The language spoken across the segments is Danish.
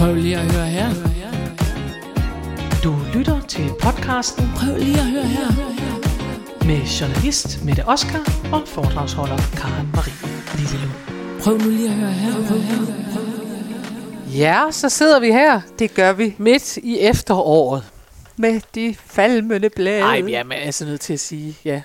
Prøv lige at høre her. Du lytter til podcasten Prøv lige at høre her. med journalist Mette Oskar og foredragsholder Karen Marie Lillelund. Prøv nu lige at høre her. Prøv. Ja, så sidder vi her Det gør vi midt i efteråret. med de falmende blade. Nej, jeg er altså nødt til at sige, ja.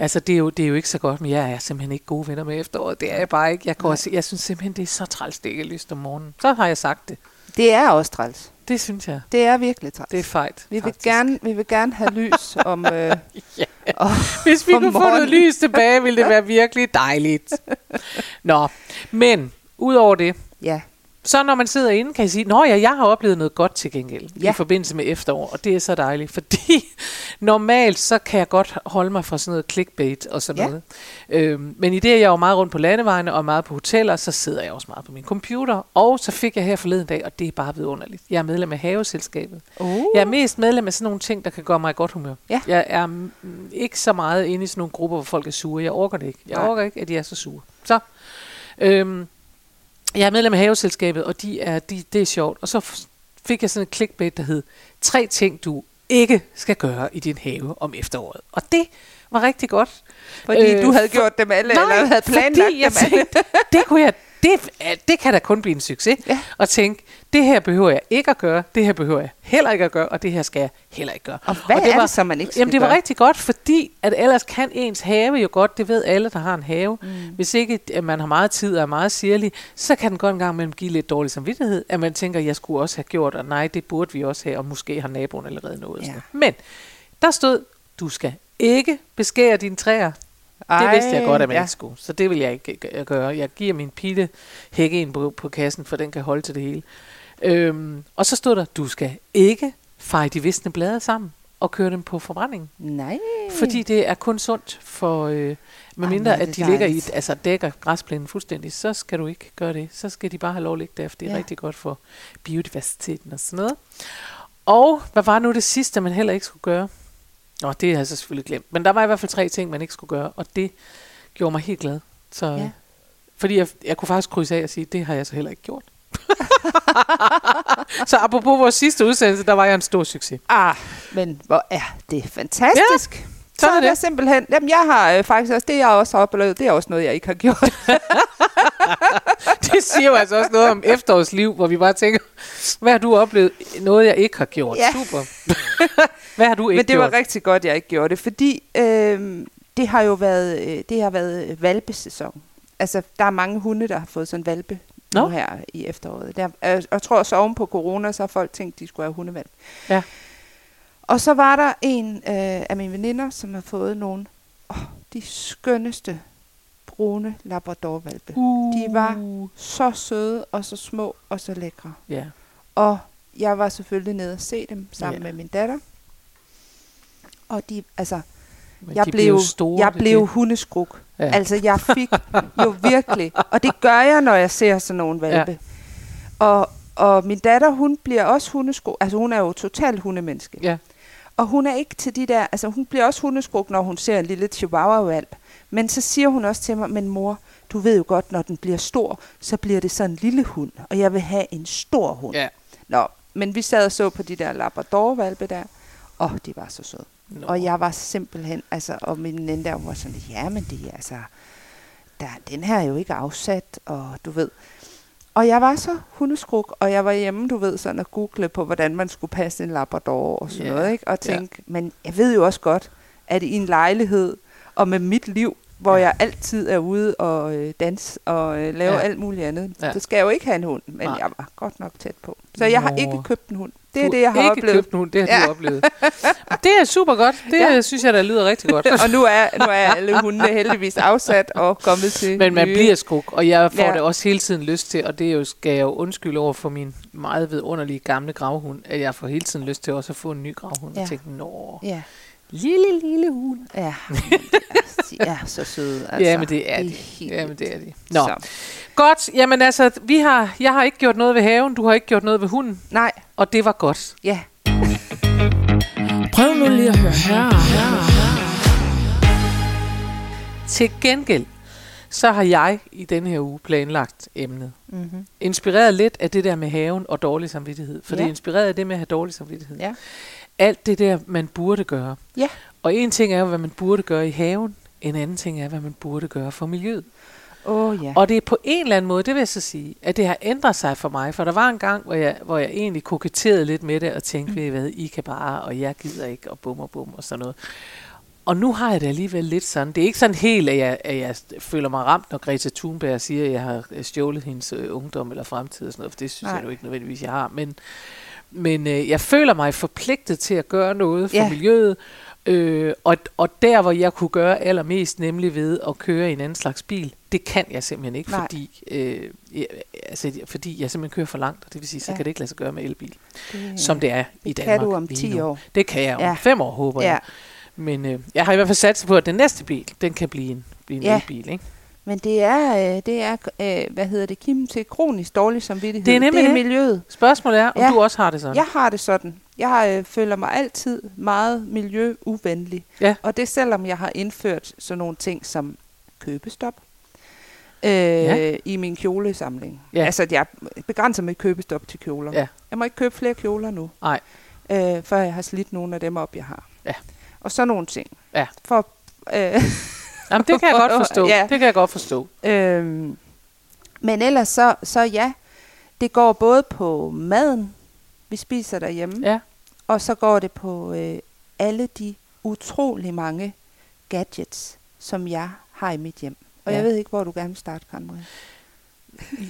Altså, det er, jo, det er jo ikke så godt, men jeg er simpelthen ikke gode venner med efteråret. Det er jeg bare ikke. Jeg, går, og se- jeg synes simpelthen, det er så træls, det ikke er lyst om morgenen. Så har jeg sagt det. Det er også træls. Det synes jeg. Det er virkelig træls. Det er fejt. vi, vil gerne, vi vil gerne have lys om... Øh, Ja. om Hvis vi kunne få noget morgenen. lys tilbage, ville det være virkelig dejligt. Nå, men udover det, ja, så når man sidder inde, kan jeg sige, Nå ja, jeg har oplevet noget godt til gengæld Ja. i forbindelse med efterår, og det er så dejligt, fordi normalt så kan jeg godt holde mig fra sådan noget clickbait og sådan Ja. noget. Øhm, men i det, jeg er jo meget rundt på landevejene og meget på hoteller, så sidder jeg også meget på min computer, og så fik jeg her forleden dag, og det er bare vidunderligt. Jeg er medlem af Haveselskabet. uh, Jeg er mest medlem af sådan nogle ting, der kan gøre mig i godt humør. Ja. Jeg er mm, ikke så meget inde i sådan nogle grupper, hvor folk er sure. Jeg orker det ikke. Jeg Nej. orker ikke, at de er så sure. Så, øhm, jeg er medlem af Haveselskabet, og de er, de, det er sjovt. Og så fik jeg sådan et clickbait, der hed, tre ting, du ikke skal gøre i din have om efteråret. Og det var rigtig godt. fordi øh, du havde for- gjort dem alle, Nej, eller havde planlagt fordi jeg dem alle. tænkte, det kunne jeg, det, det kan da kun blive en succes. Ja. Og tænke, det her behøver jeg ikke at gøre, det her behøver jeg heller ikke at gøre, og det her skal jeg heller ikke gøre. Og hvad det er var, det så, man ikke skal Jamen det var gøre? rigtig godt, fordi at ellers kan ens have jo godt, det ved alle, der har en have. Mm. Hvis ikke at man har meget tid og er meget sirlig, så kan den godt en gang imellem give lidt dårlig samvittighed, at man tænker, jeg skulle også have gjort, og nej, det burde vi også have, og måske har naboen allerede nået. Ja. Ja. Men der stod, du skal ikke beskære dine træer. Det vidste jeg godt, at man ja. ikke skulle. Så det vil jeg ikke gøre. Jeg giver min pile hække ind på, på kassen, for den kan holde til det hele. Øhm, og så stod der, du skal ikke feje de visne blade sammen og køre dem på forbrænding. Nej. Fordi det er kun sundt for, øh, medmindre er at de ligger i, et- altså dækker græsplænen fuldstændig, så skal du ikke gøre det. Så skal de bare have lov at ligge der, for det er ja. rigtig godt for biodiversiteten og sådan noget. Og hvad var nu det sidste, man heller ikke skulle gøre? Nå, det har jeg så selvfølgelig glemt. Men der var i hvert fald tre ting, man ikke skulle gøre, og det gjorde mig helt glad. Så, Ja. Fordi jeg, jeg kunne faktisk krydse af og sige, det har jeg så heller ikke gjort. så apropos vores sidste udsendelse, der var jeg en stor succes. Ah, men hvor er det fantastisk. Ja, så sådan er det det. simpelthen... Jamen, jeg har øh, faktisk også... Det, jeg også har oplevet, det er også noget, jeg ikke har gjort. Det siger jo altså også noget om efterårsliv, hvor vi bare tænker, hvad har du oplevet? Noget, jeg ikke har gjort. Ja. Super. hvad har du ikke Men det gjort? var rigtig godt, jeg ikke gjorde det, fordi øh, det har jo været, øh, det har været valpesæson. Altså, der er mange hunde, der har fået sådan valpe nu Nå. her i efteråret. Der, øh, og jeg tror også oven på corona, så har folk tænkt, de skulle have hundevalp. Ja. Og så var der en øh, af mine veninder, som har fået nogle åh, de skønneste brune labradorvalpe. Uh. De var så søde og så små og så lækre. Ja. Og jeg var selvfølgelig nede og se dem sammen Ja. med min datter. Og de, altså, Men jeg de blev, jo store, jeg det blev det. hundeskruk. Ja. Ja. Altså, jeg fik jo virkelig, og det gør jeg, når jeg ser sådan nogle valpe. Ja. Og, og min datter, hun bliver også hundeskruk. Altså, hun er jo totalt hundemenneske. Ja. Og hun er ikke til de der, altså hun bliver også hundeskruk, når hun ser en lille chihuahua-valp. Men så siger hun også til mig, men mor, du ved jo godt, når den bliver stor, så bliver det sådan en lille hund, og jeg vil have en stor hund. Ja. Nå, men vi sad og så på de der labrador-valpe der, og de var så søde. Nå. Og jeg var simpelthen, altså, og min veninde der hun var sådan, ja, men det er altså, der, den her er jo ikke afsat, og du ved. Og jeg var så hundeskruk, og jeg var hjemme, du ved, sådan at google på, hvordan man skulle passe en labrador og sådan Ja, noget, ikke? Og tænke, men jeg ved jo også godt, at i en lejlighed, og med mit liv, hvor jeg altid er ude og øh, danse og øh, lave Ja. alt muligt andet, Ja. så skal jeg jo ikke have en hund, men Nej. jeg var godt nok tæt på. Så jeg har Nå. ikke købt en hund. Det er Du det, jeg har ikke oplevet. købt nogen, det har Ja. du oplevet. Det er super godt. Det Ja. synes jeg, der lyder rigtig godt. og nu er, nu er alle hundene heldigvis afsat og kommet til Men man nye. bliver skruk, og jeg får Ja. det også hele tiden lyst til, og det er jo, skal jeg jo undskylde over for min meget vidunderlige gamle gravhund, at jeg får hele tiden lyst til også at få en ny gravhund. Ja. Og tænke, nå, Ja, lille, lille hund. ja. De er så søde. Altså. ja, men det er det de. helt Ja, men det er de. Nå, Så. godt. Jamen altså, vi har, jeg har ikke gjort noget ved haven, du har ikke gjort noget ved hunden, Nej, og det var godt. ja. Prøv nu lige at høre her. Til gengæld, så har jeg i denne her uge planlagt emnet. Mm-hmm. Inspireret lidt af det der med haven og dårlig samvittighed. For ja. det er inspireret af det med at have dårlig samvittighed. Ja. Alt det der, man burde gøre. Ja. Og en ting er jo, hvad man burde gøre i haven. En anden ting er, hvad man burde gøre for miljøet. Åh oh, ja. Og det er på en eller anden måde, det vil jeg så sige, at det har ændret sig for mig. For der var en gang, hvor jeg, hvor jeg egentlig koketterede lidt med det, og tænkte, ved I hvad, I kan bare, og jeg gider ikke, og bum og bum og sådan noget. Og nu har jeg det alligevel lidt sådan. Det er ikke sådan helt, at jeg, at jeg føler mig ramt, når Greta Thunberg siger, at jeg har stjålet hendes øh, ungdom eller fremtid og sådan noget, for det synes Nej. Jeg jo ikke nødvendigvis, jeg har. Men, men øh, jeg føler mig forpligtet til at gøre noget for Ja. miljøet, øh, og, og der, hvor jeg kunne gøre allermest, nemlig ved at køre i en anden slags bil, det kan jeg simpelthen ikke, Nej. fordi, øh, jeg, altså, fordi jeg simpelthen kører for langt, og det vil sige, så Ja. kan det ikke lade sig gøre med elbil, det, som det er i det Danmark kan du om lige 10 nu. år. Det kan jeg om Ja. fem år, håber Ja. jeg. Men øh, jeg har i hvert fald sat på, at den næste bil, den kan blive en, blive en Ja. elbil. Ikke? Men det er, øh, det er øh, hvad hedder det, Kim, til kronisk dårlig samvittighed. Det er nemlig det er det. miljøet. Spørgsmålet er, om Ja. du også har det sådan. Jeg har det sådan. Jeg øh, føler mig altid meget miljøuvenlig. Ja. Og det selvom jeg har indført sådan nogle ting som købestop øh, Ja. i min kjolesamling. Ja. Altså, jeg begrænser mit købestop til kjoler. Ja. Jeg må ikke købe flere kjoler nu, Nej. øh, før jeg har slidt nogle af dem op, jeg har. Ja. Og så nogle ting. Ja. For, øh, Jamen, det kan jeg godt forstå. Ja. Det kan jeg godt forstå. Øhm, men ellers så, så ja, det går både på maden, vi spiser derhjemme, Ja. og så går det på øh, alle de utrolig mange gadgets, som jeg har i mit hjem. Og Ja. jeg ved ikke, hvor du gerne vil starte, Karin.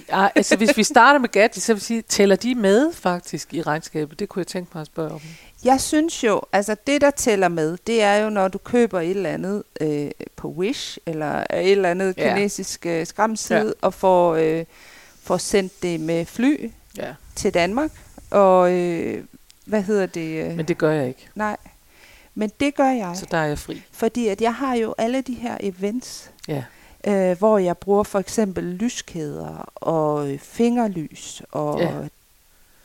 Ja, altså, hvis vi starter med gadgets, så vil jeg sige, tæller de med faktisk i regnskabet? Det kunne jeg tænke mig at spørge om. Jeg synes jo, altså det der tæller med, det er jo, når du køber et eller andet øh, på Wish, eller et eller andet Ja. kinesisk øh, skramside, Ja. ja. og får, øh, får sendt det med fly Ja, til Danmark. Og øh, hvad hedder det? Øh, men det gør jeg ikke. Nej, men det gør jeg, Så der er jeg fri. fordi at jeg har jo alle de her events, Ja. øh, hvor jeg bruger for eksempel lyskæder og øh, fingerlys og Ja.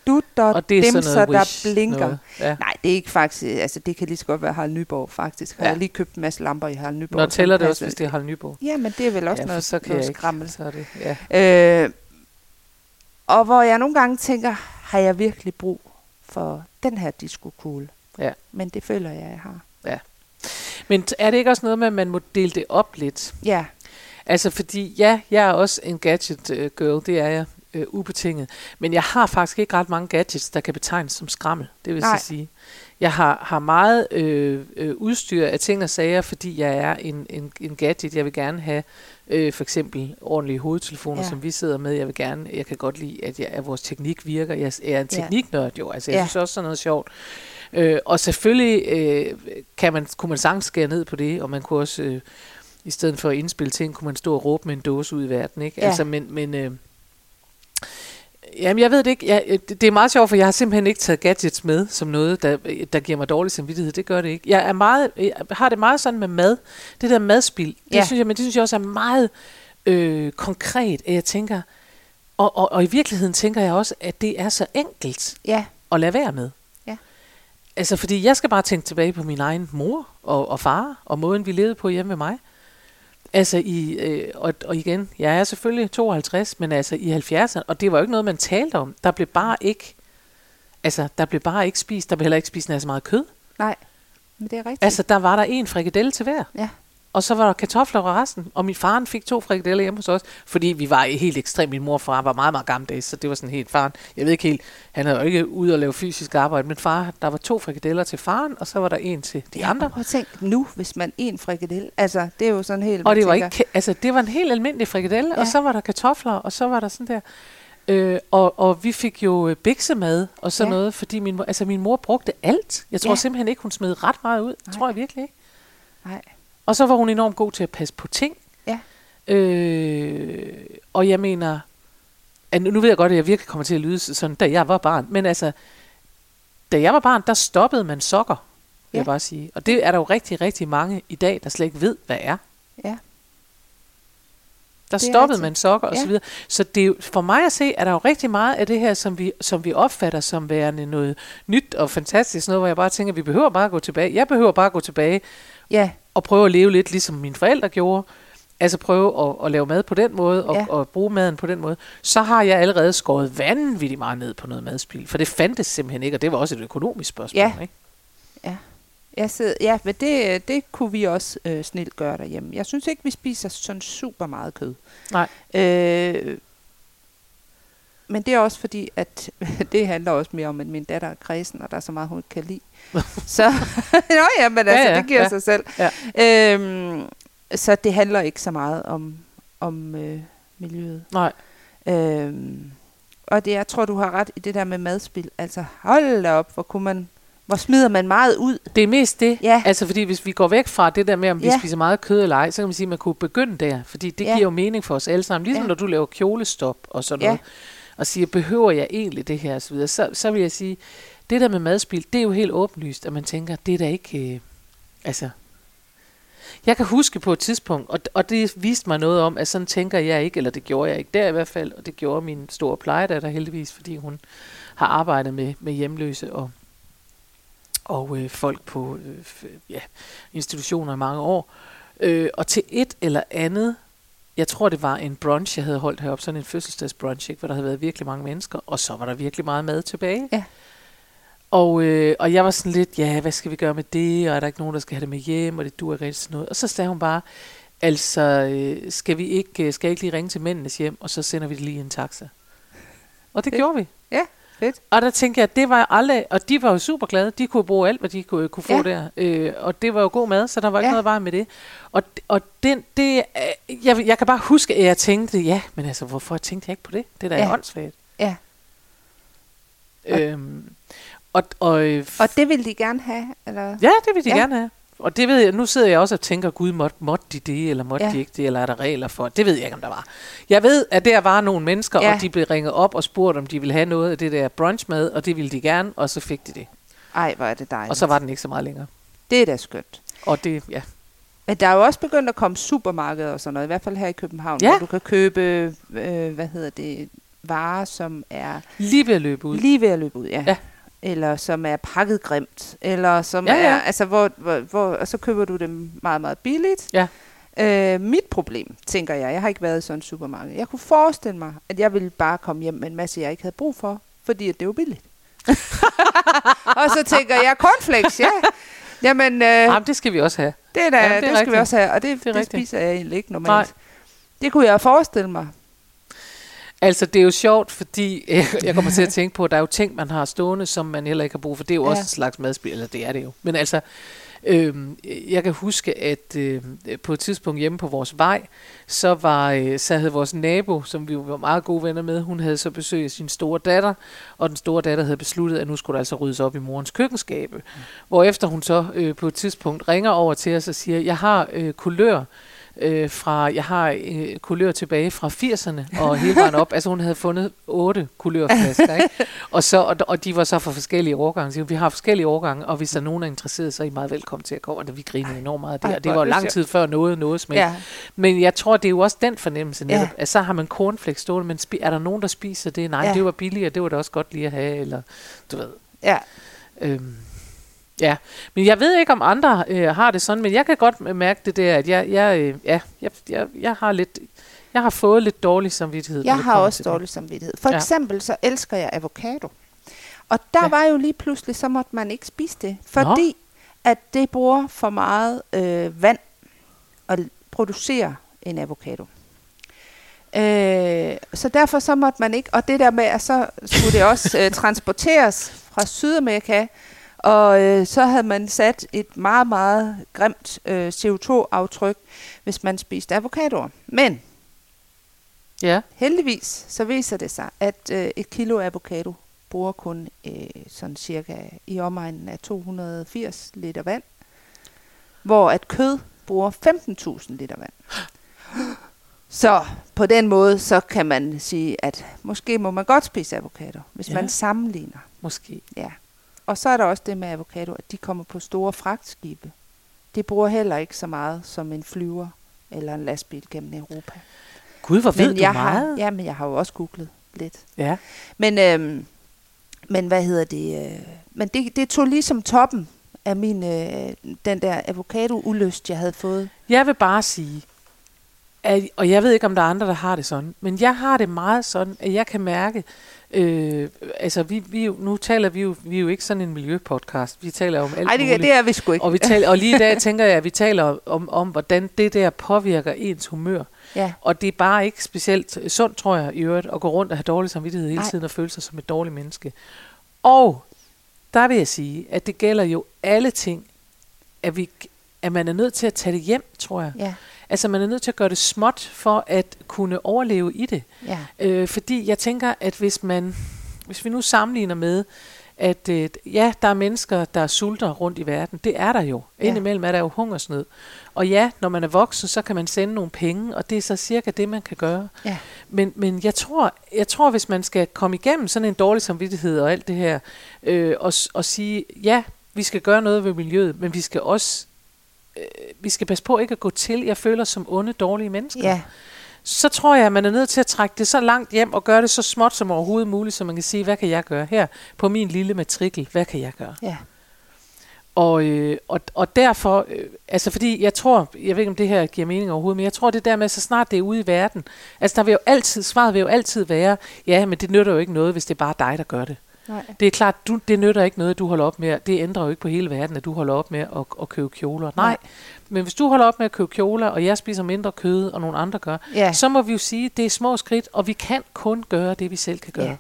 Ja. dutter, Og det er dimser, sådan noget der blinker. Noget. Ja. Nej, det er ikke faktisk, altså det kan lige så godt være Harald Nyborg faktisk. Har Ja. jeg lige købt en masse lamper i Harald Nyborg. Nå, tæller det også, hvis det er Harald Nyborg? Ja, men det er vel også ja, noget, så kan noget skrammel. Så er det, ja. Øh, og hvor jeg nogle gange tænker, har jeg virkelig brug for den her disco-kugle? Ja. Men det føler jeg, jeg har. Men t- er det ikke også noget med, at man må dele det op lidt? Ja, Altså fordi, ja, jeg er også en gadget øh, girl, det er jeg øh, ubetinget. Men jeg har faktisk ikke ret mange gadgets, der kan betegnes som skrammel, det vil Nej. jeg sige. Jeg har, har meget øh, øh, udstyr af ting og sager, fordi jeg er en, en, en gadget. Jeg vil gerne have øh, for eksempel ordentlige hovedtelefoner, Ja. som vi sidder med. Jeg vil gerne, jeg kan godt lide, at, jeg, at vores teknik virker. Jeg er en tekniknørd jo, altså jeg Ja. synes også sådan noget sjovt. Øh, og selvfølgelig øh, kan man, kunne man sagtens skære ned på det, og man kunne også... Øh, i stedet for at indspille ting, kunne man stå og råbe med en dåse ud i verden, ikke? Ja. Altså, men, men øh, jamen, jeg ved det ikke. Jeg, øh, det, det er meget sjovt, for jeg har simpelthen ikke taget gadgets med som noget, der, der giver mig dårlig samvittighed. Det gør det ikke. Jeg, er meget, jeg har det meget sådan med mad. Det der madspil, det, Ja. synes jeg, men det synes jeg også er meget øh, konkret, at jeg tænker, og, og, og i virkeligheden tænker jeg også, at det er så enkelt ja, at lade være med. Ja. Altså, fordi jeg skal bare tænke tilbage på min egen mor og, og far, og måden, vi levede på hjemme med mig. Altså, i, øh, og, og igen, jeg er selvfølgelig 52, men altså i 70'erne, og det var jo ikke noget, man talte om. Der blev bare ikke, altså, der blev bare ikke spist, der blev heller ikke spist nær så meget kød. nej, men det er rigtigt. Altså, der var der en frikadelle til hver. Ja. Og så var der kartofler og resten. Og min far fik to frikadeller hjemme hos os, fordi vi var helt ekstremt. Min mor og far var meget, meget gammeldags, så det var sådan helt faren. Jeg ved ikke helt, han havde jo ikke ude og lave fysisk arbejde, men far, der var to frikadeller til faren, og så var der en til de ja, andre. At tænk nu, hvis man en frikadelle, altså det er jo sådan helt, Og det var ikke, altså det var en helt almindelig frikadelle, ja. og så var der kartofler, og så var der sådan der. Øh, og, og vi fik jo øh, biksemad og sådan Ja. noget, fordi min, altså min mor brugte alt. Jeg tror Ja. simpelthen ikke, hun smed ret meget ud. Det tror jeg virkelig ikke. Nej. Og så var hun enormt god til at passe på ting. Ja. Øh, og jeg mener, at nu nu ved jeg godt, at jeg virkelig kommer til at lyde sådan, da jeg var barn. Men altså, da jeg var barn, der stoppede man sokker, vil Ja. jeg bare sige. Og det er der jo rigtig, rigtig mange i dag, der slet ikke ved, hvad er. Ja. Der Det stoppede man sokker og Ja. så videre. Så det er for mig at se, er der jo rigtig meget af det her, som vi, som vi opfatter som værende noget nyt og fantastisk. Noget, hvor jeg bare tænker, at vi behøver bare at gå tilbage. Jeg behøver bare at gå tilbage Ja, og prøve at leve lidt, ligesom mine forældre gjorde. altså prøve at, at lave mad på den måde, og, Ja. og bruge maden på den måde, så har jeg allerede skåret vanvittigt meget ned på noget madspil. For det fandtes simpelthen ikke, og det var også et økonomisk spørgsmål. Ja. Ikke? Jeg sidder, ja, men det, det kunne vi også øh, snilt gøre derhjemme. Jeg synes ikke, vi spiser sådan super meget kød. Nej. Øh, men det er også fordi, at det handler også mere om, at min datter er kredsen, og der er så meget, hun ikke kan lide. så, nå ja, men altså, Ja, ja, det giver ja. sig selv. Ja. Øhm, så det handler ikke så meget om, om øh, miljøet. Nej. Øhm, og det, jeg tror, du har ret i det der med madspil. Altså, hold da op, hvor kunne man, hvor smider man meget ud. Det er mest det. Ja. Altså, fordi hvis vi går væk fra det der med, om vi Ja. spiser meget kød eller ej, så kan man sige, at man kunne begynde der. Fordi det Ja. giver jo mening for os alle sammen. Ligesom Ja. når du laver kjolestop og sådan Ja. noget. Og siger, behøver jeg egentlig det her? Videre, så, så vil jeg sige, det der med madspil, det er jo helt åbenlyst, at man tænker, det er da ikke... Øh, altså, jeg kan huske på et tidspunkt, og, og det viste mig noget om, at sådan tænker jeg ikke, eller det gjorde jeg ikke der i hvert fald, og det gjorde min store plejedatter heldigvis, fordi hun har arbejdet med, med hjemløse og, og øh, folk på øh, ja, institutioner i mange år. Øh, og til et eller andet, jeg tror det var en brunch, jeg havde holdt heroppe, sådan en fødselsdagsbrunch, ikke, hvor der havde været virkelig mange mennesker, og så var der virkelig meget mad tilbage. Ja. Og, øh, og jeg var sådan lidt, ja, hvad skal vi gøre med det, og er der ikke nogen, der skal have det med hjem, og det duer ikke rigtig sådan noget. Og så sagde hun bare, altså, øh, skal, vi ikke, øh, skal jeg ikke lige ringe til mændenes hjem, og så sender vi det lige i en taxa. Og det Fedt. gjorde vi. Ja, fedt. Og der tænkte jeg, det var jeg aldrig, og de var jo super glade. De kunne bruge alt, hvad de kunne, kunne få Ja. der. Øh, og det var jo god mad, så der var ikke Ja. noget vej med det. Og, og den, det, øh, jeg, jeg kan bare huske, at jeg tænkte, ja, men altså, hvorfor tænkte jeg ikke på det? Det der er Ja. ja. åndssvagt. Ja. Øhm, og, og, øh, Og det vil de gerne have, eller? Ja, det vil de ja. gerne have. Og det ved jeg, nu sidder jeg også og tænker, gud, måtte, måtte de det, eller måtte Ja. de ikke det, eller er der regler for? Det ved jeg ikke, om der var. Jeg ved, at der var nogle mennesker, ja. og de blev ringet op og spurgt, om de ville have noget af det der brunchmad, og det ville de gerne, og så fik de det. Ej, hvor er det dejligt. Og så var den ikke så meget længere. Det er da skønt. Og det, ja. Men der er jo også begyndt at komme supermarkeder og sådan noget, i hvert fald her i København, Ja. hvor du kan købe, øh, hvad hedder det, varer, som er Lige ved at løbe ud. lige ved at løbe ud, ja. Ja. Eller som er pakket grimt, eller som Ja, ja. er, altså hvor, hvor, hvor, og så køber du dem meget, meget billigt. Ja. Øh, mit problem, tænker jeg, jeg har ikke været i sådan en supermarked. Jeg kunne forestille mig, at jeg ville bare komme hjem med en masse, jeg ikke havde brug for, fordi at det var billigt. og så tænker jeg, cornflakes, ja. Jamen, øh, Jamen, det skal vi også have. det, er da, Jamen, det, det det skal vi rigtigt. også have, og det, er det, det rigtigt. spiser jeg egentlig ikke normalt. Nej. Det kunne jeg forestille mig. Altså, det er jo sjovt, fordi øh, jeg kommer til at tænke på, at der er jo ting, man har stående, som man heller ikke har brug for. Det er jo Ja. også en slags madspil, eller det er det jo. Men altså, øhm, jeg kan huske, at øh, på et tidspunkt hjemme på vores vej, så, var, øh, så havde vores nabo, som vi var meget gode venner med, hun havde så besøg af sin store datter, og den store datter havde besluttet, at nu skulle der altså ryddes op i morens køkkenskabe. Hvorefter hun så øh, på et tidspunkt ringer over til os og siger, jeg har øh, kulør, øh, fra, jeg har øh, kulør tilbage fra 80'erne og hele vejen op. Altså hun havde fundet otte kulørflasker, ikke? Og, så, og, og de var så fra forskellige årgange. Så vi har forskellige årgange, og hvis der er nogen, der er interesseret, så er I meget velkommen til at komme. Og vi grinede enormt meget af det, og det var jo lang tid før noget noget smag. Ja. Men jeg tror, det er jo også den fornemmelse netop, Ja. at så har man cornflakes stående, men er der nogen, der spiser det? Nej, ja. det var billigere, det var da også godt lige at have, eller du ved. Ja. Øhm, ja, men jeg ved ikke, om andre øh, har det sådan, men jeg kan godt mærke det der, at jeg, jeg, øh, ja, jeg, jeg, jeg har lidt, jeg har fået lidt dårlig samvittighed. Jeg har også til det. dårlig samvittighed. For Ja. eksempel så elsker jeg avocado. Og der Ja. var jo lige pludselig, så måtte man ikke spise det. Fordi at det bruger for meget øh, vand at producere en avocado. Øh, så derfor så måtte man ikke, og det der med, at så skulle det også øh, transporteres fra Sydamerika, og øh, så havde man sat et meget, meget grimt øh, CO2-aftryk, hvis man spiste avocadoer. Men Ja, Heldigvis så viser det sig, at øh, et kilo avocado bruger kun øh, sådan cirka i omegnen af 280 liter vand, hvor at kød bruger 15.000 liter vand. Så på den måde, så kan man sige, at måske må man godt spise avocado, hvis Ja. man sammenligner. måske. Ja. Og så er der også det med avocado, at de kommer på store fragtskibe. De bruger heller ikke så meget som en flyver eller en lastbil gennem Europa. Gud, hvor ved men du jeg meget. Har, ja, men jeg har jo også googlet lidt. Ja. Men, øhm, men hvad hedder det? Øh, men det, det tog ligesom toppen af min, øh, den der avocado-ulyst, jeg havde fået. Jeg vil bare sige, at, og jeg ved ikke, om der er andre, der har det sådan, men jeg har det meget sådan, at jeg kan mærke, øh, altså vi, vi, jo- nu taler vi jo, vi er jo ikke sådan en miljøpodcast, vi taler om alt Nej, det, muligt. det er vi sgu ikke. Og, vi taler, og lige i dag tænker jeg, at vi taler om, om, hvordan det der påvirker ens humør. Ja. Og det er bare ikke specielt sundt, tror jeg, i øvrigt, at gå rundt og have dårlig samvittighed hele Nej. tiden og føle sig som et dårligt menneske. Og der vil jeg sige, at det gælder jo alle ting, at, vi, at man er nødt til at tage det hjem, tror jeg. Ja, Altså man er nødt til at gøre det småt for at kunne overleve i det. ja, Øh, fordi jeg tænker, at hvis man, hvis vi nu sammenligner med, at øh, ja, der er mennesker, der sulter rundt i verden. Det er der jo. Indimellem er der jo hungersnød. Og ja, når man er voksen, så kan man sende nogle penge, og det er så cirka det, man kan gøre. ja. Men, men jeg, tror, jeg tror, hvis man skal komme igennem sådan en dårlig samvittighed og alt det her, øh, og, og sige, ja, vi skal gøre noget ved miljøet, men vi skal også øh, vi skal passe på ikke at gå til, jeg føler som onde, dårlige mennesker Ja, så tror jeg, at man er nødt til at trække det så langt hjem og gøre det så småt som overhovedet muligt, så man kan sige, hvad kan jeg gøre her på min lille matrikel? Hvad kan jeg gøre? ja, Og, øh, og, og derfor, øh, altså fordi jeg tror, jeg ved ikke om det her giver mening overhovedet, men jeg tror det der med, så snart det er ude i verden, altså der vil jo altid, svaret vil jo altid være, ja, men det nytter jo ikke noget, hvis det er bare dig, der gør det. Nej. Det er klart, du, det nytter ikke noget, at du holder op med, det ændrer jo ikke på hele verden, at du holder op med at, at købe kjoler. Nej. Nej. Men hvis du holder op med at købe kjoler, og jeg spiser mindre kød, og nogle andre gør, Ja. så må vi jo sige, at det er små skridt, og vi kan kun gøre det, vi selv kan gøre. Ja.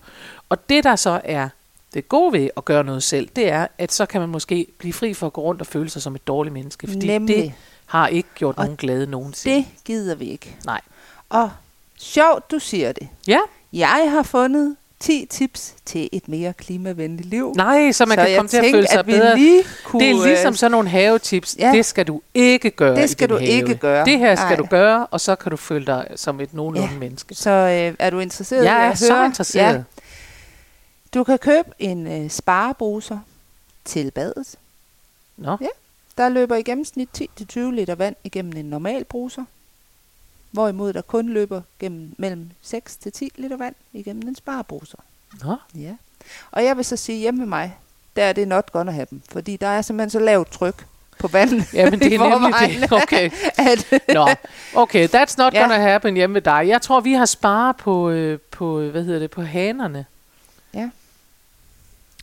Og det, der så er det gode ved at gøre noget selv, det er, at så kan man måske blive fri for at gå rundt og føle sig som et dårligt menneske, fordi Nemlig. det har ikke gjort Og nogen glade nogensinde. Det gider vi ikke. Nej. Og sjovt, du siger det. Ja, Jeg har fundet 10 tips til et mere klimavenligt liv. nej, så man så kan komme til at føle sig at bedre. Lige kunne, Det er ligesom øh, sådan nogle havetips. Ja. Det skal du ikke gøre Det i skal du have. ikke gøre. Det her skal Nej. du gøre, og så kan du føle dig som et nogenlunde Ja. menneske. Så øh, er du interesseret i Jeg at er så interesseret. Ja, du kan købe en øh, sparebruser til badet. Nå, Der løber i gennemsnit 10-20 liter vand igennem en normal bruser. Hvorimod der kun løber gennem mellem 6-10 liter vand igennem en sparebruser. nå. Ja. Og jeg vil så sige, hjemme med mig, der er det not gonna happen. Fordi der er simpelthen så lavt tryk på vandet. Ja, men det er nemlig det. Okay. At, Nå, okay, that's not Ja. gonna happen hjemme med dig. Jeg tror, vi har sparet på, øh, på hvad hedder det, på hanerne. Ja.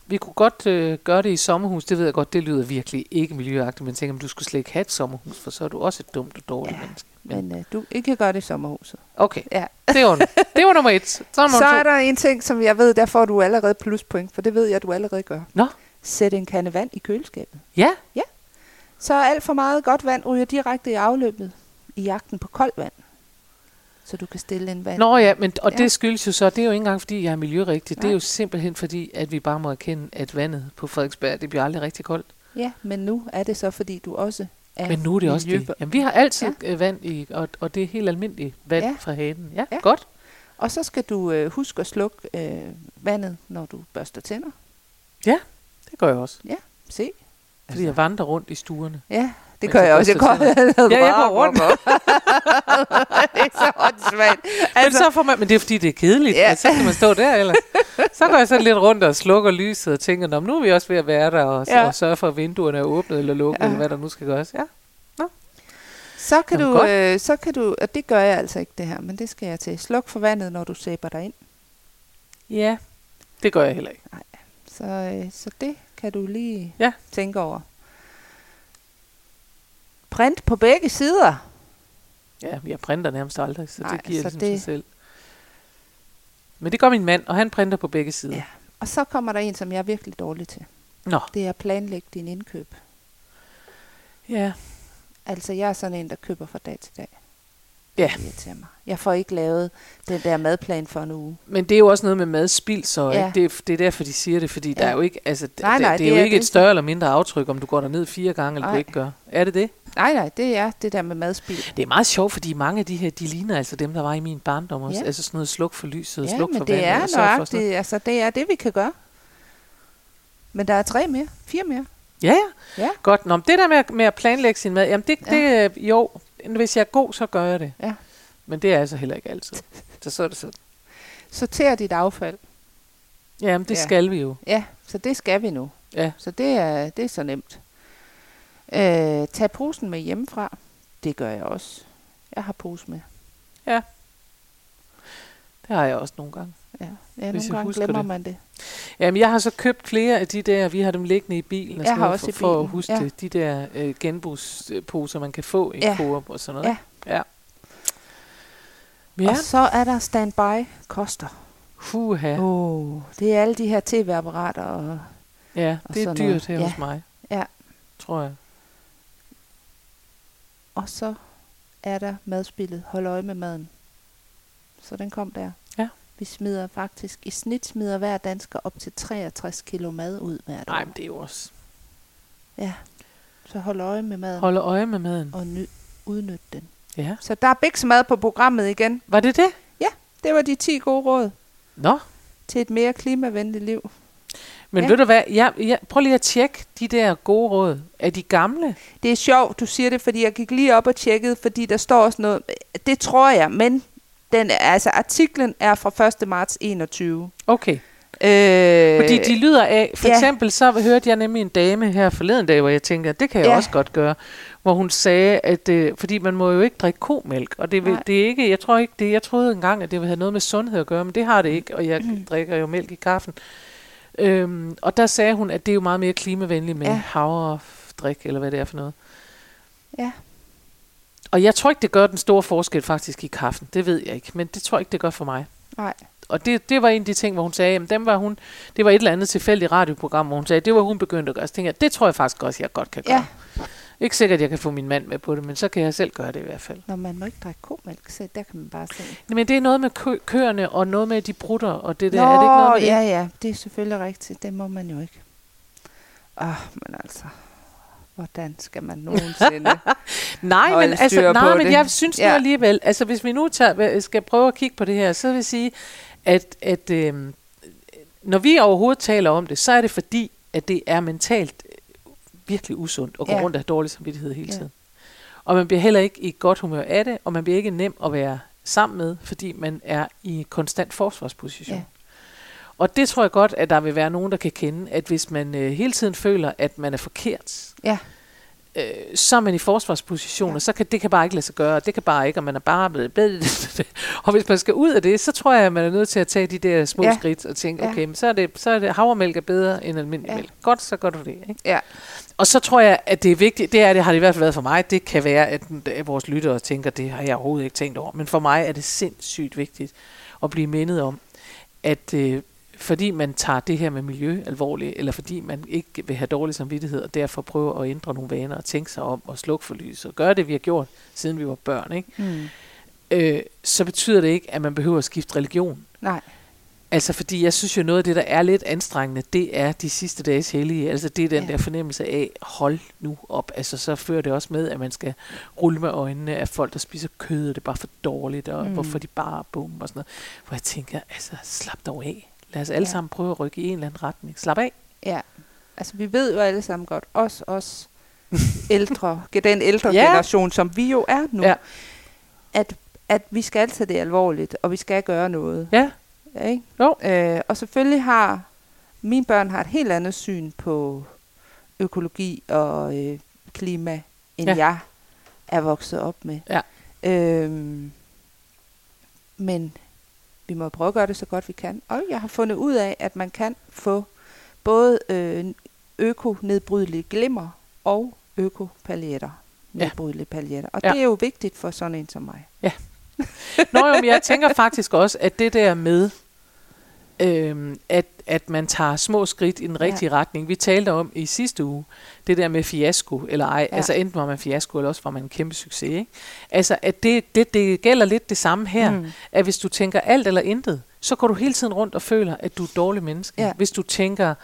Vi kunne godt øh, gøre det i sommerhus. Det ved jeg godt, det lyder virkelig ikke miljøagtigt, men tænker, om du skulle slet ikke have et sommerhus, for så er du også et dumt og dårligt Ja, menneske. Men, øh, du ikke kan gøre det i sommerhuset. okay, Ja. det var, det var nummer et. Så, er nummer Så to. er der en ting, som jeg ved, der får du allerede pluspoint, for det ved jeg, du allerede gør. Nå, Sæt en kande vand i køleskabet. ja, Så alt for meget godt vand ryger direkte i afløbet i jagten på koldt vand. Så du kan stille en vand. Nå ja, men, og Ja. det skyldes jo så, det er jo ikke engang fordi, jeg er miljørigtig. Det er Nej. jo simpelthen fordi, at vi bare må erkende, at vandet på Frederiksberg, det bliver aldrig rigtig koldt. Ja, men nu er det så, fordi du også er Men nu er det også miljø- det. Jamen, vi har altid ja. vand i, og, og det er helt almindeligt vand ja. Ja. fra hanen. Ja, ja, Ja. godt. Og så skal du øh, huske at slukke øh, vandet, når du børster tænder. Det gør jeg også. Se. Fordi jeg vandrer rundt i stuerne. Ja, det gør jeg også. Jeg går, Ja, jeg går rundt. det er så åndssvagt. Altså, men, så får man, men det er fordi, det er kedeligt. Ja. Ja. Så kan man stå der, eller? Så går jeg sådan lidt rundt og slukker lyset og tænker, Nå, nu er vi også ved at være der, og, ja. Og sørge for, at vinduerne er åbnet eller lukket, ja. Eller hvad der nu skal gøres. Ja. Så kan, Jamen, du, godt. øh, så kan du, og det gør jeg altså ikke det her, men det skal jeg til. Sluk for vandet, når du sæber dig ind. ja, det gør jeg heller ikke. Så, øh, så det kan du lige Ja. tænke over. Print på begge sider. Ja, jeg printer nærmest aldrig, så Nej, det giver så ligesom det- sig selv. Men det gør min mand, og han printer på begge sider. Ja. Og så kommer der en, som jeg er virkelig dårlig til. Nå, Det er at planlægge din indkøb. ja. Altså, jeg er sådan en, der køber fra dag til dag. Ja. Det irriterer mig. Jeg får ikke lavet den der madplan for en uge. Men det er jo også noget med madspild, så Ja. ja. ikke? Det, er, det er derfor, de siger det, fordi ja. der Ja. er jo ikke, altså, nej, Nej, det, det, det er jo er ikke et det. større eller mindre aftryk, om du går ned fire gange, eller du Nej. ikke gør. Er det det? Nej, nej, det er det der med madspild. Det er meget sjovt, fordi mange af de her, de ligner altså dem, der var i min barndom også. Ja. Altså sådan noget sluk for lyset, Ja, sluk men for det vandet, er sørg for sådan nøjagtigt. Altså, det er det, vi kan gøre. Men der er tre mere. Fire mere. Ja, ja. Ja. Godt. Nå, men det der med, at- med at planlægge sin mad, jamen det, Ja. det øh, jo, hvis jeg er god, så gør jeg det. Ja. Men det er altså heller ikke altid. Så så er det sådan. Sorter dit affald. Jamen, det Ja. skal vi jo. Ja, så det skal vi nu. Ja. Så det er, det er så nemt. Øh, tag posen med hjemmefra. Det gør jeg også. Jeg har pose med. Det har jeg også nogle gange. Ja, ja nogle gange glemmer det. man det. Jamen, jeg har så købt flere af de der, vi har dem liggende i bilen, og Jeg sådan har noget, også for, for at huske ja. det. De der øh, genbrugsposer, man kan få i Ja. Coop og sådan noget. Ja. ja. Ja. Og så er der standby koster. Huha. Oh, det er alle de her tv-apparater og Ja, og det er dyrt noget. her Ja. hos mig, ja, tror jeg. og så er der madspillet. Hold øje med maden. Så den kom der. Ja. Vi smider faktisk, i snit smider hver dansker op til 63 kilo mad ud hvert Nej, år. men det er jo også... Ja, så hold øje med maden Holde øje med maden. og ny, udnyt den. Ja. Så der er Bix mad på programmet igen. Var det det? Det var de 10 gode råd Nå, til et mere klimavenligt liv. men Ja. ja. ved du hvad? Jeg, jeg, prøv lige at tjekke de der gode råd. Er de gamle? Det er sjovt, du siger det, fordi jeg gik lige op og tjekkede, fordi der står også noget. Det tror jeg, men den, altså, artiklen er fra 1. marts 21. Okay. Øh, Fordi de lyder af, for ja. eksempel så hørte jeg nemlig en dame her forleden dag, hvor jeg tænkte, at det kan jeg Ja. også godt gøre, hvor hun sagde, at øh, fordi man må jo ikke drikke komælk, og det, vil, det er ikke, jeg tror ikke det, jeg troede engang, at det ville have noget med sundhed at gøre, men det har det ikke, og jeg Mm. drikker jo mælk i kaffen. Øhm, og der sagde hun, at det er jo meget mere klimavenligt med ja. havredrik, eller hvad det er for noget. Ja. Og jeg tror ikke, det gør den store forskel faktisk i kaffen, det ved jeg ikke, men det tror jeg ikke, det gør for mig Nej. og det, det var en af de ting, hvor hun sagde, at dem var hun, det var et eller andet tilfældigt radioprogram, hvor hun sagde, det var hun begyndt at gøre. Så tænkte jeg, det tror jeg faktisk også, jeg godt kan gøre. Ja. Ikke sikkert, at jeg kan få min mand med på det, men så kan jeg selv gøre det i hvert fald. Når man må ikke drikke komælk, så der kan man bare se. Men det er noget med kø- køerne, og noget med de brutter, og det der. Nå, er det ikke noget med det? ja, ja, det er selvfølgelig rigtigt. Det må man jo ikke. Åh, men altså, hvordan skal man nogensinde... Nej, men, altså, nej, men det. jeg synes ja. Nu alligevel, altså hvis vi nu tager, skal prøve at kigge på det her, så vil jeg sige, at, at øhm, når vi overhovedet taler om det, så er det fordi, at det er mentalt øh, virkelig usundt at gå Ja. rundt og have dårlig samvittighed hele Ja. tiden. Og man bliver heller ikke i godt humør af det, og man bliver ikke nem at være sammen med, fordi man er i konstant forsvarsposition. Ja. Og det tror jeg godt, at der vil være nogen, der kan kende, at hvis man øh, hele tiden føler, at man er forkert, Ja. øh, så er man i forsvarsposition, Ja. og så kan det kan bare ikke lade sig gøre, og det kan bare ikke, og man er bare blevet blevet. Og hvis man skal ud af det, så tror jeg, at man er nødt til at tage de der små Ja. skridt og tænke, Ja. okay, men så er det, så er det havremælk er bedre end almindelig Ja. ja. mælk. Godt, så gør du det. Ikke? Ja. Og så tror jeg, at det er vigtigt, det er det har det i hvert fald været for mig, det kan være, at, at vores lyttere tænker, det har jeg overhovedet ikke tænkt over, men for mig er det sindssygt vigtigt at blive mindet om, at øh, fordi man tager det her med miljø alvorligt, eller fordi man ikke vil have dårlig samvittighed, og derfor prøver at ændre nogle vaner og tænke sig om og slukke for lys og gøre det, vi har gjort, siden vi var børn, ikke? Mm. Øh, så betyder det ikke, at man behøver at skifte religion. Nej. Altså, fordi jeg synes jo, noget af det, der er lidt anstrengende, det er de sidste dages hellige. Altså, det er den Ja. der fornemmelse af, hold nu op. Altså, så fører det også med, at man skal rulle med øjnene af folk, der spiser kød, og det er bare for dårligt, og mm. hvorfor de bare bum og sådan noget. Hvor jeg tænker, altså, slap dog af. Lad os alle Ja. sammen prøve at rykke i en eller anden retning. Slap af. Ja. Altså, vi ved jo alle sammen godt, os, os ældre, den ældre Ja. generation, som vi jo er nu, Ja. at, at vi skal tage det alvorligt, og vi skal gøre noget. Ja, Ja, ikke? Jo. Øh, og selvfølgelig har mine børn har et helt andet syn på økologi og øh, klima, end. Ja. jeg er vokset op med. Ja. Øhm, men vi må prøve at gøre det så godt vi kan. Og jeg har fundet ud af, at man kan få både øh, øko-nedbrydelige glimmer og øko-paljetter. Ja. Nedbrydelige paljetter. Og Ja. det er jo vigtigt for sådan en som mig. Nå jo, men jeg tænker faktisk også, at det der med, øhm, at, at man tager små skridt i den rigtige ja. retning. Vi talte om i sidste uge, det der med fiasko, eller ej. Ja. Altså enten var man fiasko, eller også var man en kæmpe succes. Ikke? Altså, at det, det, det gælder lidt det samme her. Mm. At hvis du tænker alt eller intet, så går du hele tiden rundt og føler, at du er et dårligt menneske. Ja. Hvis du tænker,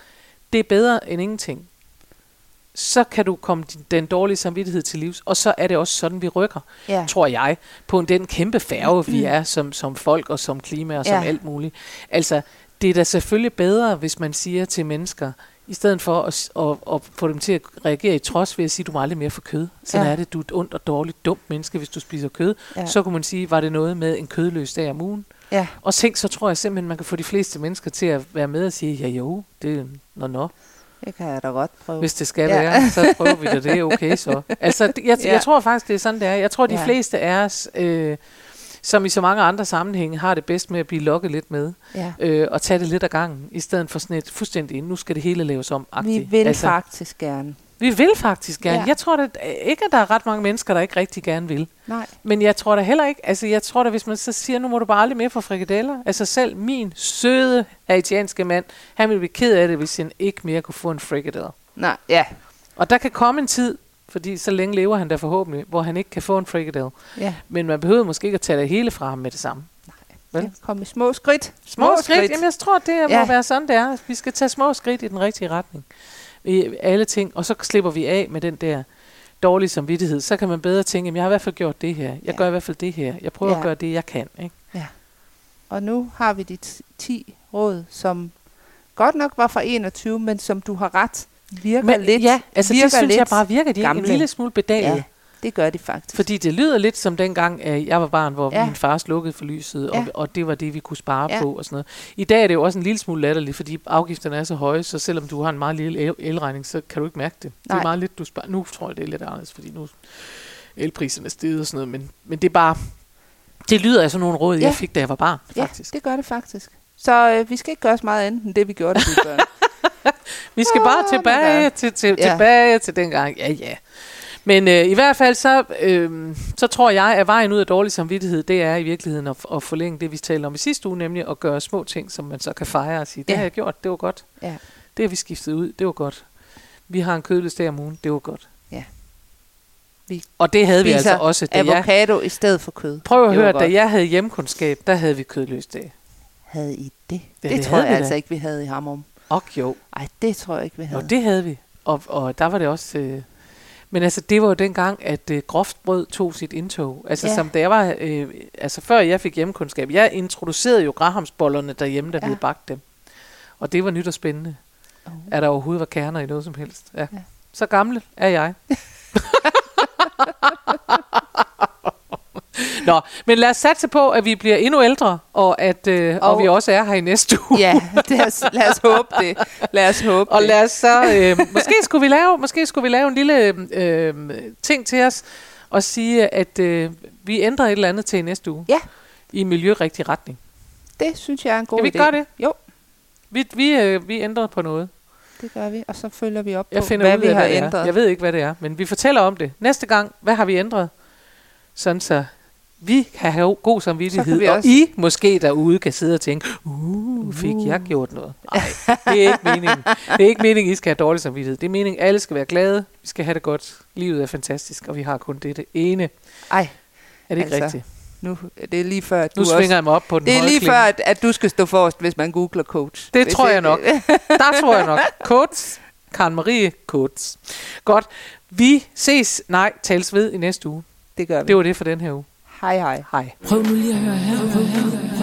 det er bedre end ingenting, så kan du komme din- den dårlige samvittighed til livs. Og så er det også sådan, vi rykker Ja. tror jeg, på den kæmpe færge, vi er som, som folk og som klima og som Ja. ja. alt muligt. Altså, det er da selvfølgelig bedre, hvis man siger til mennesker, i stedet for at, at, at få dem til at reagere i trods ved at sige, du må aldrig mere få kød. Sådan Ja. er det, du er et ondt og dårligt, dumt menneske, hvis du spiser kød. Ja. Så kunne man sige, var det noget med en kødløs dag om ugen? Ja. Og tænk, så tror jeg simpelthen, man kan få de fleste mennesker til at være med og sige, ja jo, det er nå nå. Det kan jeg da godt prøve. Hvis det skal Ja. være, så prøver vi det. Det er okay så. Altså, jeg, Ja. jeg tror faktisk, det er sådan, det er. Jeg tror, de Ja. fleste af os øh, som i så mange andre sammenhænge har det bedst med at blive lokket lidt med, Ja. øh, og tage det lidt ad gangen, i stedet for sådan et fuldstændig, nu skal det hele laves om. Vi vil altså, faktisk gerne. Vi vil faktisk gerne. Ja. Jeg tror da ikke, at der er ret mange mennesker, der ikke rigtig gerne vil. Nej. Men jeg tror da heller ikke, altså jeg tror da, hvis man så siger, nu må du bare aldrig mere få frikadeller. Altså selv min søde haitianske mand, han ville blive ked af det, hvis han ikke mere kunne få en frikadelle. Nej, ja. Og der kan komme en tid, fordi så længe lever han der forhåbentlig, hvor han ikke kan få en frikadelle. ja. Men man behøver måske ikke at tage det hele fra ham med det samme. Vel? ja. Kom i små skridt. Små, skridt. Jamen jeg tror, det må Ja. være sådan, det er. Vi skal tage små skridt i den rigtige retning. Alle ting. Og så slipper vi af med den der dårlige samvittighed. Så kan man bedre tænke, jamen, jeg har i hvert fald gjort det her. Jeg Ja. gør i hvert fald det her. Jeg prøver Ja. at gøre det, jeg kan. Ikke? Og nu har vi de t- 10 råd, som godt nok var fra 21, men som du har ret, virker Men, lidt. ja, altså virker det synes lidt jeg bare virker. De er en lille smule bedaget. Ja, det gør de faktisk. Fordi det lyder lidt som dengang, at jeg var barn, hvor Ja. ja. min far slukkede for lyset, Ja. og, og det var det, vi kunne spare Ja. ja. på og sådan noget. I dag er det jo også en lille smule latterligt, fordi afgifterne er så høje, så selvom du har en meget lille el- elregning, så kan du ikke mærke det. Det Nej. er meget lidt, du sparer. Nu tror jeg, det er lidt anderledes, fordi nu er elpriserne steget og sådan noget, men, men det er bare... Det lyder af sådan nogle råd, Ja. jeg fik, da jeg var barn, ja, faktisk. det gør det faktisk. Så øh, vi skal ikke gøre så meget andet end det, vi gjorde, da vi var børn. Vi skal bare tilbage til, til, Ja. tilbage til dengang. Ja, ja. Men øh, i hvert fald så, øh, så tror jeg, at vejen ud af dårlig samvittighed, det er i virkeligheden at, at forlænge det, vi talte om i sidste uge, nemlig at gøre små ting, som man så kan fejre og sige, det Ja. har jeg gjort, det var godt. Ja. Det har vi skiftet ud, det var godt. Vi har en kødløsdag om ugen, det var godt. Ja. Vi og det havde vi altså også, da jeg... Avocado i stedet for kød. Prøv at Det høre, da jeg havde hjemkundskab, der havde vi kødløsdag. Havde I det? Ja, det, det tror jeg altså da. ikke, vi havde i Hammerum. Og jo, Ej, det tror jeg ikke, vi havde. Og det havde vi. Og, og der var det også... Øh, men altså, det var jo dengang, at øh, groft brød tog sit indtog. Altså, Ja. som da jeg var... Øh, altså, før jeg fik hjemmekundskab. Jeg introducerede jo grahamsbollerne derhjemme, da Ja. havde bagt dem. Og det var nyt og spændende. Oh. At der overhovedet var kerner i noget som helst. Ja. ja. Så gammel er jeg. Nå, men lad os satse på, at vi bliver endnu ældre, og at øh, og, Og- vi også er her i næste uge. Ja, lad os, lad os håbe det. Lad os håbe Og det. lad os så, øh, måske, skulle vi lave, måske skulle vi lave en lille øh, ting til os, og sige, at øh, vi ændrer et eller andet til næste uge. Ja. I miljørigtig retning. Det synes jeg er en god Kan vi idé. ikke gøre det? Jo, Vi, vi, øh, vi ændrer på noget. det gør vi. Og så følger vi op Jeg på, finder hvad ud vi har hvad det ændret. er. Jeg ved ikke, hvad det er, men vi fortæller om det. Næste gang, hvad har vi ændret? Sådan så vi kan have god samvittighed, vi og også- I måske derude kan sidde og tænke, uh, fik jeg gjort noget? Nej, det er ikke meningen. Det er ikke meningen, I skal have dårlig samvittighed. Det er meningen, alle skal være glade. Vi skal have det godt. Livet er fantastisk, og vi har kun det, det ene. Ej, Er det ikke Altså, rigtigt? nu, det er lige før, at Nu du svinger også... jeg mig op på den Det er lige klinge. før, at, at du skal stå forrest, hvis man googler coach. Det tror jeg nok. Der tror jeg nok. Coates. Karen Marie Coates. Godt. Vi ses, nej, tales ved i næste uge. Det gør vi. Det var det for den her uge. Hej hej. Hej. Prøv nu lige at høre her. Prøv, hør,